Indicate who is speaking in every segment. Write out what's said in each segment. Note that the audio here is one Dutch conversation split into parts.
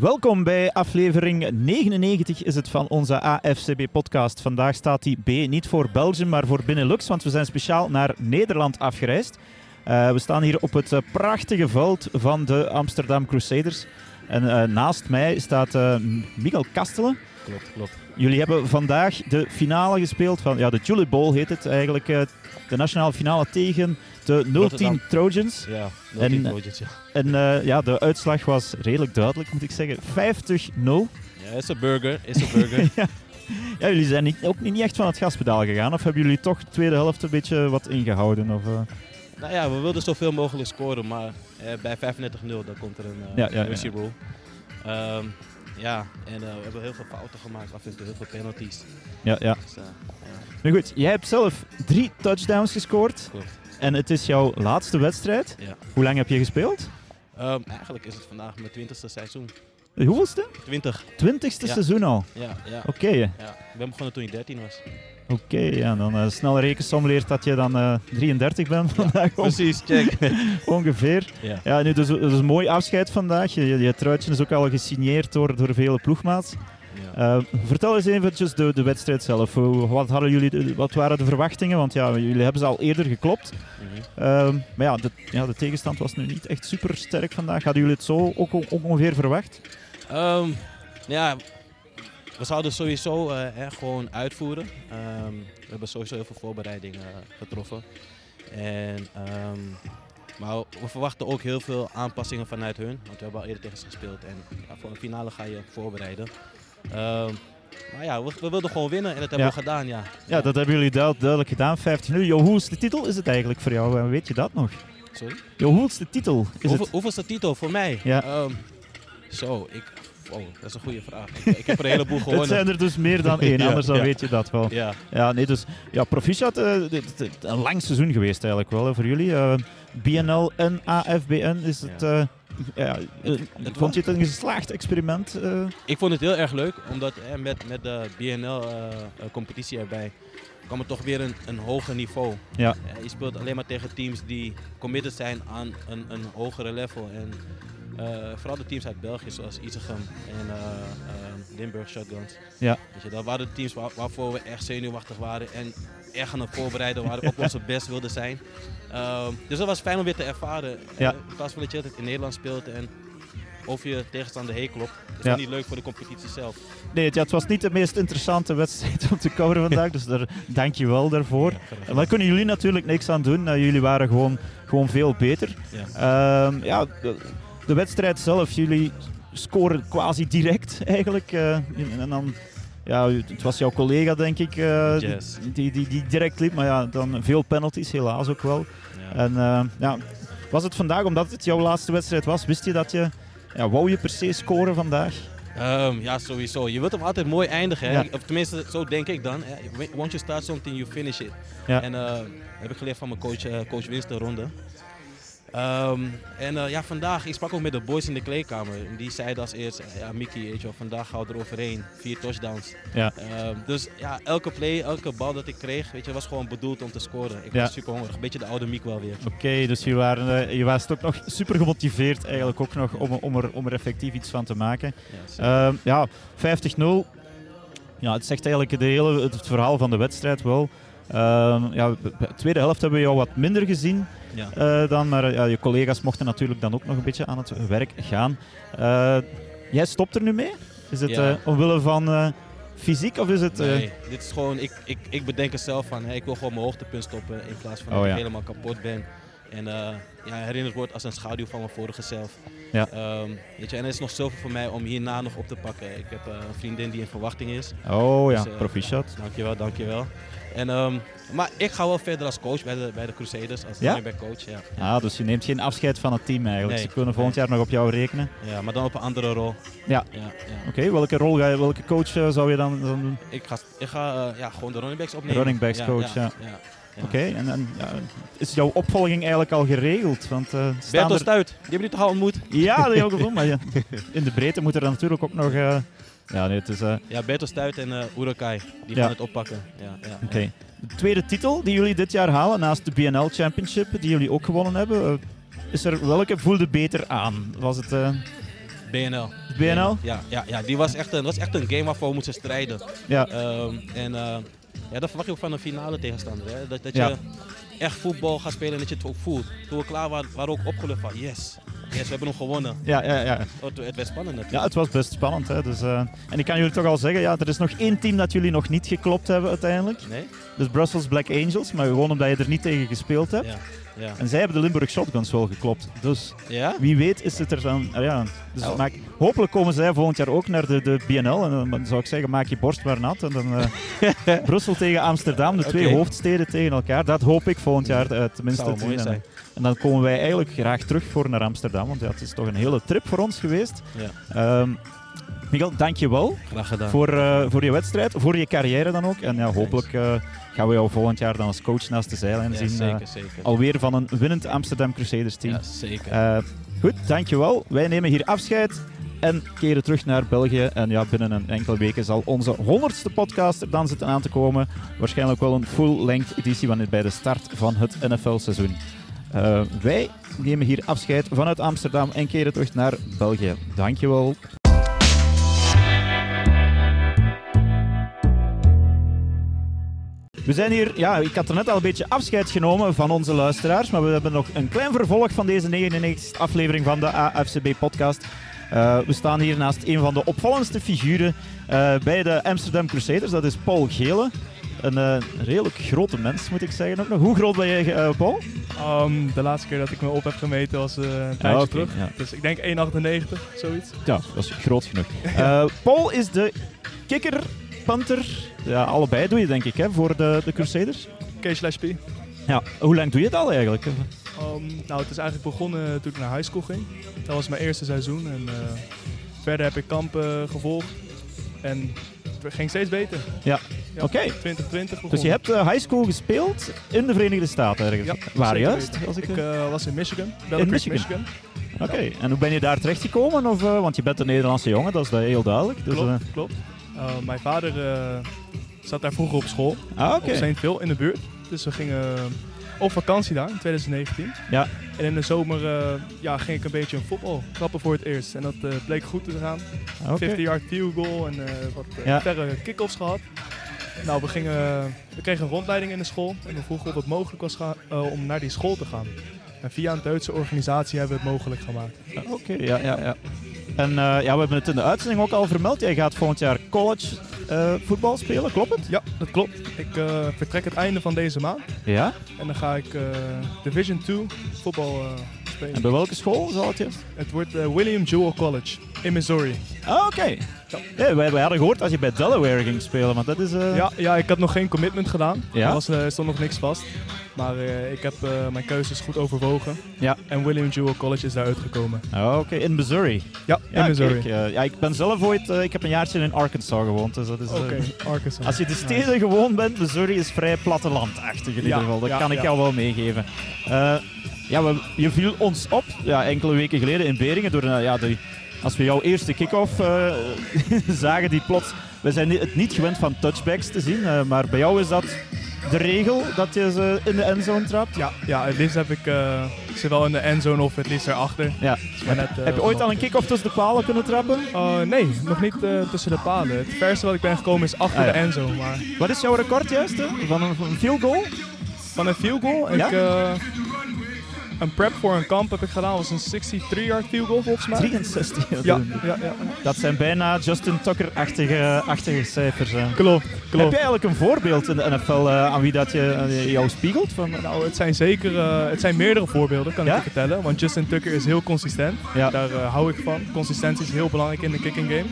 Speaker 1: Welkom bij aflevering 99 is het van onze AFCB-podcast. Vandaag staat die B niet voor Belgium, maar voor Benelux, want we zijn speciaal naar Nederland afgereisd. Uh, we staan hier op het uh, prachtige veld van de Amsterdam Crusaders. En uh, naast mij staat Miguel Kastelen.
Speaker 2: Klopt, klopt.
Speaker 1: Jullie hebben vandaag de finale gespeeld van, ja, de Tulip Bowl heet het eigenlijk, de nationale finale tegen de 010 Trojans.
Speaker 2: Ja, 010 en, Trojans, ja.
Speaker 1: En uh, ja, de uitslag was redelijk duidelijk, moet ik zeggen. 50-0.
Speaker 2: Ja, is een burger, is een burger.
Speaker 1: ja. ja. jullie zijn niet, ook niet echt van het gaspedaal gegaan. Of hebben jullie toch de tweede helft een beetje wat ingehouden? Of, uh...
Speaker 2: Nou ja, we wilden zoveel mogelijk scoren, maar eh, bij 35-0 dan komt er een uh, ja, ja. Um, ja, en we hebben heel veel fouten gemaakt, af en toe heel veel penalties.
Speaker 1: Ja, ja. Dus, ja. Nu goed, jij hebt zelf drie touchdowns gescoord.
Speaker 2: Klopt.
Speaker 1: En het is jouw laatste wedstrijd.
Speaker 2: Ja.
Speaker 1: Hoe lang heb je gespeeld?
Speaker 2: Um, eigenlijk is het vandaag mijn twintigste seizoen.
Speaker 1: De hoeveelste?
Speaker 2: 20.
Speaker 1: Twintigste ja. seizoen al?
Speaker 2: Ja. ja.
Speaker 1: Oké. Okay.
Speaker 2: Ja, ik ben begonnen toen ik 13 was.
Speaker 1: Oké, okay, ja, dan uh, snelle rekensom leert dat je dan uh, 33 bent vandaag.
Speaker 2: Ja, precies, check.
Speaker 1: Ongeveer.
Speaker 2: Ja,
Speaker 1: ja nu, dus, dus een mooi afscheid vandaag. Je, je truitje is ook al gesigneerd door, door vele ploegmaats. Uh, vertel eens eventjes de, de wedstrijd zelf. Wat, hadden jullie, wat waren de verwachtingen? Want ja, jullie hebben ze al eerder geklopt. Mm -hmm. maar ja de, ja, de tegenstand was nu niet echt super sterk vandaag. Hadden jullie het zo ook, ook ongeveer verwacht?
Speaker 2: Um, ja, we zouden sowieso uh, gewoon uitvoeren. Um, we hebben sowieso heel veel voorbereidingen getroffen. En, um, maar we verwachten ook heel veel aanpassingen vanuit hun. Want we hebben al eerder tegen ze gespeeld. En ja, voor een finale ga je voorbereiden. Uh, maar ja, we, we, wilden gewoon winnen en dat hebben we gedaan, ja.
Speaker 1: Ja, dat hebben jullie duidelijk gedaan. 15 uur. Jo, de titel is het eigenlijk voor jou? Weet je dat nog?
Speaker 2: Sorry?
Speaker 1: Jo, de titel is
Speaker 2: Hoeveel,
Speaker 1: het?
Speaker 2: Is de titel voor mij?
Speaker 1: Ja.
Speaker 2: Zo, ik... Oh, dat is een goede vraag. Ik, ik heb er een heleboel gewonnen.
Speaker 1: het zijn er dus meer dan één, anders dan weet je dat wel.
Speaker 2: Ja,
Speaker 1: ja nee, dus ja, proficiat. Uh, een lang seizoen geweest eigenlijk wel voor jullie. Uh, BNL en AFBN is het... Uh, ja, het, het vond je het een geslaagd experiment? Uh?
Speaker 2: Ik vond het heel erg leuk, omdat eh, met, met de BNL-competitie uh, erbij kwam het toch weer een, een hoger niveau.
Speaker 1: Ja.
Speaker 2: je speelt alleen maar tegen teams die committed zijn aan een, een hogere level. En vooral de teams uit België, zoals Isegem en Limburg Shotguns.
Speaker 1: Ja.
Speaker 2: Weet je, dat waren de teams waar, waarvoor we echt zenuwachtig waren en echt aan het voorbereiden waren, op onze best wilden zijn. Uh, dus dat was fijn om weer te ervaren.
Speaker 1: Ja.
Speaker 2: In plaats van dat je altijd in Nederland speelt en of je tegenstander heen klopt. Dat is ja. niet leuk voor de competitie zelf.
Speaker 1: Nee, het, was niet de meest interessante wedstrijd om te coveren vandaag, dus daar dank je wel daarvoor. Ja, daar kunnen jullie natuurlijk niks aan doen. Jullie waren gewoon, gewoon veel beter.
Speaker 2: Ja.
Speaker 1: Ja, de, wedstrijd zelf, jullie scoren quasi direct eigenlijk. Uh, en dan ja, het was jouw collega, denk ik, uh,
Speaker 2: yes.
Speaker 1: die, die, die direct liep. Maar ja, dan veel penalties, helaas ook wel.
Speaker 2: Ja.
Speaker 1: En uh, ja, was het vandaag, omdat het jouw laatste wedstrijd was, wist je dat je, ja, wou je per se scoren vandaag?
Speaker 2: Um, ja, sowieso. Je wilt hem altijd mooi eindigen. Hè? Ja. Of tenminste, zo denk ik dan. Once you start something, you finish it.
Speaker 1: Ja.
Speaker 2: En uh, heb ik geleerd van mijn coach, uh, coach Winston Ronde. Um, en uh, ja, vandaag, ik sprak ook met de boys in de kleedkamer. Die zeiden als eerst, ja Mickey, weet je wel, vandaag gaan we er overheen. Vier touchdowns.
Speaker 1: Ja.
Speaker 2: Um, dus ja, elke play, elke bal dat ik kreeg, weet je, was gewoon bedoeld om te scoren. Ik
Speaker 1: ja.
Speaker 2: was super hongerig. Een beetje de oude Miek wel weer.
Speaker 1: Oké, okay, dus je, waren, uh, je was ook nog super gemotiveerd eigenlijk ook nog om, om, er, om er effectief iets van te maken.
Speaker 2: Ja,
Speaker 1: um, ja 50-0. Ja, het zegt eigenlijk de hele, het verhaal van de wedstrijd wel. Ja, de tweede helft hebben we jou wat minder gezien.
Speaker 2: Ja.
Speaker 1: Uh, dan, maar uh, je collega's mochten natuurlijk dan ook nog een beetje aan het werk gaan. Uh, jij stopt er nu mee? Is het
Speaker 2: ja.
Speaker 1: omwille van fysiek of is het...
Speaker 2: Nee, dit is gewoon, ik, ik, ik bedenk er zelf van, hey, ik wil gewoon mijn hoogtepunt stoppen in plaats van
Speaker 1: oh,
Speaker 2: dat
Speaker 1: ja.
Speaker 2: ik helemaal kapot ben. En ja, herinnerd wordt als een schaduw van mijn vorige zelf.
Speaker 1: Ja.
Speaker 2: Um, weet je, en er is nog zoveel voor mij om hierna nog op te pakken. Ik heb een vriendin die in verwachting is.
Speaker 1: Oh ja,
Speaker 2: dus,
Speaker 1: proficiat.
Speaker 2: Dankjewel, dankjewel. En, um, maar ik ga wel verder als coach bij de, bij de Crusaders, als
Speaker 1: ja?
Speaker 2: coach. Ja.
Speaker 1: ja. Ah, dus je neemt geen afscheid van het team eigenlijk.
Speaker 2: Nee,
Speaker 1: Ze kunnen volgend
Speaker 2: nee.
Speaker 1: jaar nog op jou rekenen.
Speaker 2: Ja, maar dan op een andere rol.
Speaker 1: Ja.
Speaker 2: ja, ja.
Speaker 1: Oké, okay, welke rol ga je, welke coach uh, zou je dan, dan doen?
Speaker 2: Ik ga, ik ga uh, ja, gewoon de running backs opnemen.
Speaker 1: Running backs coach, ja.
Speaker 2: ja.
Speaker 1: Oké, okay, en, en is jouw opvolging eigenlijk al geregeld? Want, uh,
Speaker 2: Bertel
Speaker 1: er...
Speaker 2: Stuit, die hebben jullie toch al ontmoet?
Speaker 1: Ja, dat heb ik ook gedaan, maar in de breedte moet er dan natuurlijk ook nog... ja, nee, het is...
Speaker 2: Ja, Bertel Stuit en uh, Urukai, die gaan het oppakken. Ja, ja,
Speaker 1: Oké. Okay. De tweede titel die jullie dit jaar halen, naast de BNL Championship, die jullie ook gewonnen hebben, uh, is er welke voelde beter aan? Was het... Uh...
Speaker 2: BNL.
Speaker 1: BNL?
Speaker 2: Ja, ja, ja die was echt, een, was echt een game waarvoor we moesten strijden.
Speaker 1: Ja.
Speaker 2: Ehm, en ja, dat verwacht je ook van een finale tegenstander. Hè? Dat, dat je echt voetbal gaat spelen en dat je het ook voelt. Toen we klaar waren, waren we ook opgelucht van yes, yes, we hebben hem gewonnen.
Speaker 1: Ja, ja, ja.
Speaker 2: Het, het werd spannend natuurlijk.
Speaker 1: ja, het was best spannend. Hè. Dus, eh, en ik kan jullie toch al zeggen, ja, er is nog één team dat jullie nog niet geklopt hebben uiteindelijk.
Speaker 2: Nee?
Speaker 1: Dus Brussels Black Angels, maar gewoon omdat je er niet tegen gespeeld hebt.
Speaker 2: Ja. Ja.
Speaker 1: En zij hebben de Limburg Shotguns wel geklopt. Dus
Speaker 2: ja?
Speaker 1: wie weet is het er dan... ah ja, dus
Speaker 2: Oh.
Speaker 1: maak, hopelijk komen zij volgend jaar ook naar de, de BNL. En dan zou ik zeggen, maak je borst maar nat. En dan eh, Brussel tegen Amsterdam, de twee hoofdsteden tegen elkaar. Dat hoop ik volgend jaar tenminste te
Speaker 2: mooi
Speaker 1: zien. En, dan komen wij eigenlijk graag terug voor naar Amsterdam. Want ja, het is toch een hele trip voor ons geweest.
Speaker 2: Ja.
Speaker 1: Ehm Miguel, dank je wel
Speaker 2: Graag gedaan.
Speaker 1: voor, eh, voor je wedstrijd, voor je carrière dan ook. En ja, hopelijk eh, gaan we jou volgend jaar dan als coach naast de zijlijn
Speaker 2: ja,
Speaker 1: zien. eh,
Speaker 2: zeker, zeker.
Speaker 1: alweer van een winnend Amsterdam Crusaders team.
Speaker 2: Ja, zeker.
Speaker 1: Goed, dankjewel. Wij nemen hier afscheid en keren terug naar België. En ja, binnen een enkele weken zal onze honderdste podcast er dan zitten aan te komen. Waarschijnlijk wel een full-length editie wanneer bij de start van het NFL-seizoen. Eh, wij nemen hier afscheid vanuit Amsterdam en keren terug naar België. Dankjewel. We zijn hier, ja, ik had er net al een beetje afscheid genomen van onze luisteraars, maar we hebben nog een klein vervolg van deze 99e aflevering van de AFCB-podcast. Eh, we staan hier naast een van de opvallendste figuren eh, bij de Amsterdam Crusaders, dat is Paul Gele. Een redelijk grote mens, moet ik zeggen ook nog. Hoe groot ben eh, Paul?
Speaker 3: Ehm, de laatste keer dat ik me op heb gemeten was eh, een tijdje
Speaker 1: Ja, oké,
Speaker 3: terug.
Speaker 1: ja.
Speaker 3: Dus ik denk 1,98, zoiets.
Speaker 1: Ja, dat is groot genoeg. Eh, Paul is de kikker, punter, ja, allebei doe je denk ik hè, voor de, de Crusaders.
Speaker 3: K slash P.
Speaker 1: Ja, hoe lang doe je het al eigenlijk?
Speaker 3: Ehm, nou, het is eigenlijk begonnen toen ik naar high school ging. Dat was mijn eerste seizoen. En eh, verder heb ik kampen gevolgd. En het ging steeds beter.
Speaker 1: Ja,
Speaker 3: Ja,
Speaker 1: oké.
Speaker 3: 2020 begon.
Speaker 1: Dus je hebt eh, high school gespeeld in de Verenigde Staten ergens?
Speaker 3: Ja,
Speaker 1: Waar juist? Als ik,
Speaker 3: Ik
Speaker 1: eh,
Speaker 3: eh, was in Michigan. Belgrade,
Speaker 1: Michigan?
Speaker 3: Michigan.
Speaker 1: Oké, en hoe ben je daar terechtgekomen? Of, want je bent een Nederlandse jongen, dat is heel duidelijk. Dus,
Speaker 3: Klopt, klopt. Mijn vader zat daar vroeger op school.
Speaker 1: ah, oké.
Speaker 3: Op St. Phil in de buurt. Dus we gingen op vakantie daar in 2019.
Speaker 1: Ja.
Speaker 3: En in de zomer ja, ging ik een beetje een voetbal trappen voor het eerst. En dat bleek goed te gaan.
Speaker 1: Oké.
Speaker 3: 50-yard field goal en wat
Speaker 1: Ja.
Speaker 3: verre kick-offs gehad. Nou, we, gingen, we kregen een rondleiding in de school. En we vroegen of het mogelijk was eh, om naar die school te gaan. En via een Duitse organisatie hebben we het mogelijk gemaakt.
Speaker 1: Oké, ja, ja, ja. En eh, ja, we hebben het in de uitzending ook al vermeld. Jij gaat volgend jaar college eh, voetbal spelen, klopt het?
Speaker 3: Ja, dat klopt. Ik vertrek het einde van deze maand.
Speaker 1: Ja.
Speaker 3: En dan ga ik Division 2 voetbal spelen.
Speaker 1: En bij welke school zal het juist?
Speaker 3: Het wordt William Jewell College in Missouri.
Speaker 1: Ah, oké. Ja, wij, wij hadden gehoord dat je bij Delaware ging spelen, maar dat is... eh,
Speaker 3: Ja, ja, ik had nog geen commitment gedaan.
Speaker 1: Ja?
Speaker 3: Er was, eh, stond nog niks vast. Maar eh, ik heb mijn keuzes goed overwogen.
Speaker 1: Ja.
Speaker 3: En William Jewell College is daar uitgekomen.
Speaker 1: Ah, Oké, in Missouri.
Speaker 3: Ja,
Speaker 1: Ja,
Speaker 3: in Missouri.
Speaker 1: kijk, ja, ik ben zelf ooit... ik heb een jaartje in Arkansas gewoond, dus dat is...
Speaker 3: Oké, Arkansas.
Speaker 1: Als je de steden gewoon bent, Missouri is vrij plattelandachtig in ieder geval. Dat kan ik jou wel meegeven. Ja, we, je viel ons op ja, enkele weken geleden in Beringen. Door, ja, de, als we jouw eerste kick-off eh, zagen, die plots... We zijn het niet gewend van touchbacks te zien, eh, maar bij jou is dat de regel dat je ze in de endzone trapt.
Speaker 3: Ja, ja, het liefst heb ik eh, ze wel in de endzone of het liefst erachter.
Speaker 1: Ja.
Speaker 3: Maar net,
Speaker 1: Heb je ooit al een kick-off tussen de palen kunnen trappen?
Speaker 3: Eh, nee, nog niet tussen de palen. Het verste wat ik ben gekomen is achter
Speaker 1: Ah, ja.
Speaker 3: de endzone. Maar
Speaker 1: Wat is jouw record juist? Van een, van een field goal?
Speaker 3: van een field goal,
Speaker 1: Ja?
Speaker 3: ik, een prep voor een kamp heb ik gedaan. was een 63-yard field goal volgens mij.
Speaker 1: 63.
Speaker 3: Ja, ja, ja.
Speaker 1: Dat zijn bijna Justin Tucker-achtige achtige cijfers. hè.
Speaker 3: Klopt,
Speaker 1: Heb
Speaker 3: klopt.
Speaker 1: je eigenlijk een voorbeeld in de NFL eh, aan wie dat je, jou spiegelt? Van,
Speaker 3: Nou, het zijn zeker eh, het zijn meerdere voorbeelden, kan
Speaker 1: Ja?
Speaker 3: ik je vertellen. Want Justin Tucker is heel consistent.
Speaker 1: Ja.
Speaker 3: Daar eh, hou ik van. Consistentie is heel belangrijk in de kicking game.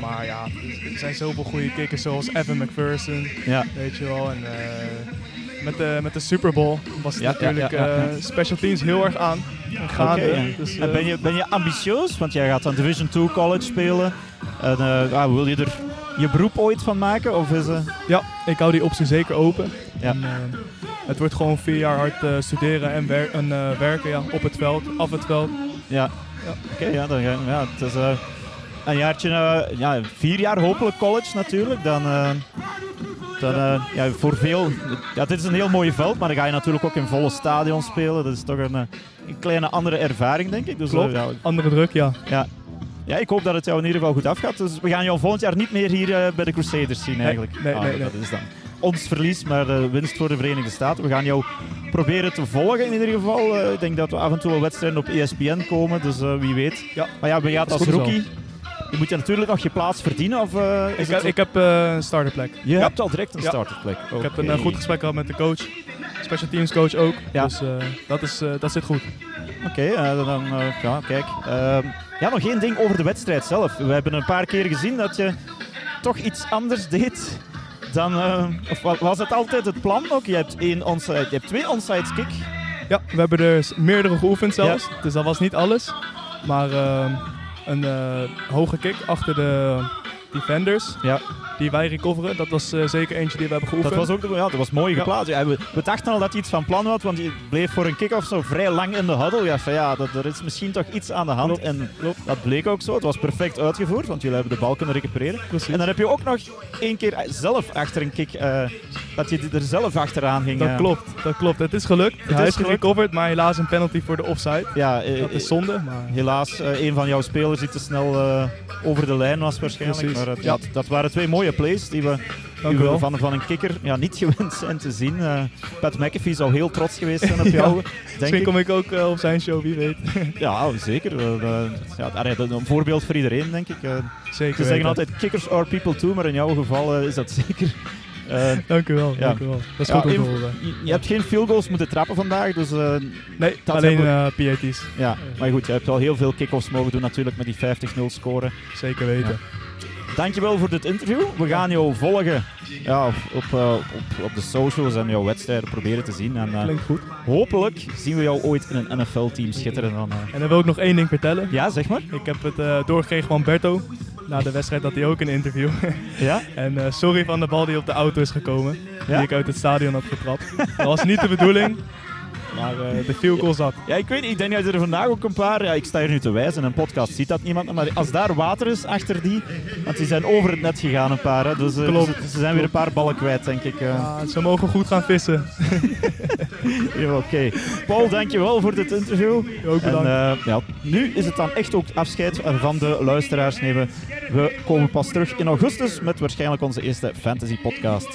Speaker 3: Maar ja, er zijn zoveel goede kickers zoals Evan McPherson,
Speaker 1: ja.
Speaker 3: weet je wel. En met, de, met de Super Bowl was het
Speaker 1: Ja,
Speaker 3: natuurlijk
Speaker 1: ja, ja, ja.
Speaker 3: eh, special teams heel erg aan. En gaande. Dus,
Speaker 1: En
Speaker 3: eh,
Speaker 1: ben, je, ben je ambitieus? Want jij gaat aan Division 2 college spelen. En, eh, ja, wil je er je beroep ooit van maken? Of is,
Speaker 3: Ja, ik hou die optie zeker open.
Speaker 1: Ja.
Speaker 3: En, het wordt gewoon vier jaar hard studeren en, wer- en werken ja, op het veld, af het veld.
Speaker 1: ja.
Speaker 3: Ja.
Speaker 1: Oké, ja, dan, ja, het is een jaartje, ja, vier jaar hopelijk college natuurlijk. Dan, dan eh, ja, voor veel, ja, dit is een heel mooi veld, maar dan ga je natuurlijk ook in volle stadion spelen. Dat is toch een, eh, een kleine andere ervaring, denk ik. Dus, eh,
Speaker 3: Klopt.
Speaker 1: ja,
Speaker 3: Andere druk, ja.
Speaker 1: Ja. Ja, ik hoop dat het jou in ieder geval goed afgaat. Dus we gaan jou volgend jaar niet meer hier bij de Crusaders zien eigenlijk.
Speaker 3: nee,
Speaker 1: Ah,
Speaker 3: nee, nee.
Speaker 1: Dat is dan ons verlies, maar de winst voor de Verenigde Staten. We gaan jou proberen te volgen in ieder geval. Ik denk dat we af en toe wel wedstrijden op ESPN komen, dus wie weet.
Speaker 3: Ja.
Speaker 1: Maar ja, gaat
Speaker 3: Dat
Speaker 1: als rookie. Je moet je natuurlijk nog je plaats verdienen, of eh, is
Speaker 3: Ik,
Speaker 1: het
Speaker 3: heb- ik heb eh, een starterplek.
Speaker 1: Je
Speaker 3: Ja.
Speaker 1: hebt al direct een
Speaker 3: Ja.
Speaker 1: starterplek.
Speaker 3: Ik heb een eh, goed gesprek gehad met de coach. Special teams coach ook.
Speaker 1: Ja.
Speaker 3: Dus eh, dat, is, eh, dat zit goed.
Speaker 1: Oké, dan eh, ja, kijk. Ehm, ja, nog één ding over de wedstrijd zelf. We hebben een paar keer gezien dat je toch iets anders deed dan... of wa- was het altijd het plan ook? Je hebt, één onside, je hebt twee onside kick.
Speaker 3: Ja, we hebben er s- meerdere geoefend zelfs. Dus dat was niet alles. Maar eh, een eh, hoge kick achter de defenders
Speaker 1: Ja.
Speaker 3: Die wij recoveren. Dat was eh, zeker eentje die we hebben geoefend.
Speaker 1: Dat was ook de- ja, dat was mooi geplaatst. Ja, we, we dachten al dat hij iets van plan had, want je bleef voor een kick-off zo vrij lang in de huddle. Ja, van, ja dat, er is misschien toch iets aan de hand.
Speaker 3: Klopt,
Speaker 1: En dat bleek ook zo. Het was perfect uitgevoerd, want jullie hebben de bal kunnen recupereren.
Speaker 3: Precies.
Speaker 1: En dan heb je ook nog één keer zelf achter een kick, eh, dat je er zelf achteraan ging.
Speaker 3: Dat
Speaker 1: eh.
Speaker 3: klopt, dat klopt. Het is gelukt.
Speaker 1: is
Speaker 3: Hij is
Speaker 1: gelukt.
Speaker 3: gerecoverd, maar helaas een penalty voor de offside.
Speaker 1: Ja,
Speaker 3: Dat is zonde, maar
Speaker 1: Helaas, een van jouw spelers die te snel over de lijn was waarschijnlijk.
Speaker 3: Precies,
Speaker 1: Maar het-
Speaker 3: ja.
Speaker 1: dat, dat waren twee mooie plays die we, die van, van een kikker ja, niet gewend zijn te zien. Eh, Pat McAfee zou heel trots geweest zijn op
Speaker 3: Ja.
Speaker 1: jou, denk
Speaker 3: Misschien
Speaker 1: ik.
Speaker 3: kom ik ook eh, op zijn show, wie weet.
Speaker 1: Ja, zeker. Ja, een voorbeeld voor iedereen, denk ik. Eh,
Speaker 3: Zeker
Speaker 1: ze zeggen
Speaker 3: weten.
Speaker 1: altijd, kickers are people too, maar in jouw geval is dat zeker. Eh,
Speaker 3: Dank u wel,
Speaker 1: Ja.
Speaker 3: dank u wel. Dat is
Speaker 1: ja,
Speaker 3: goed om
Speaker 1: je, je hebt geen field goals moeten trappen vandaag, dus
Speaker 3: Nee,
Speaker 1: dat
Speaker 3: alleen eh PAT's.
Speaker 1: ja. Maar goed, je hebt wel heel veel kick-offs mogen doen natuurlijk met die 50-0 scoren.
Speaker 3: Zeker weten.
Speaker 1: Dankjewel voor dit interview. We gaan jou volgen ja, op, op, eh, op, op de socials en jouw wedstrijden proberen te zien. En eh,
Speaker 3: Klinkt goed.
Speaker 1: hopelijk zien we jou ooit in een NFL-team schitteren. Dan, eh.
Speaker 3: En dan wil ik nog één ding vertellen.
Speaker 1: Ja, zeg maar.
Speaker 3: Ik heb het eh, doorgekregen van Berto. Na de wedstrijd had hij ook een interview.
Speaker 1: Ja?
Speaker 3: en sorry van de bal die op de auto is gekomen.
Speaker 1: Ja?
Speaker 3: Die ik uit het stadion had getrapt. dat was niet de bedoeling. Maar eh, de field goal zat.
Speaker 1: ja, ik weet niet. Ik denk dat er vandaag ook een paar... Ja, ik sta hier nu te wijzen. Een podcast ziet dat niemand. Maar als daar water is achter die... Want die zijn over het net gegaan, een paar. Hè, dus eh,
Speaker 3: Klopt.
Speaker 1: Ze, ze zijn weer een paar ballen kwijt, denk ik. eh.
Speaker 3: Ja, ze mogen goed gaan vissen.
Speaker 1: Ja, Oké. Paul, dankjewel voor dit interview.
Speaker 3: Ook
Speaker 1: En
Speaker 3: bedankt.
Speaker 1: ja, nu is het dan echt ook afscheid van de luisteraars nemen. We komen pas terug in augustus met waarschijnlijk onze eerste fantasy podcast.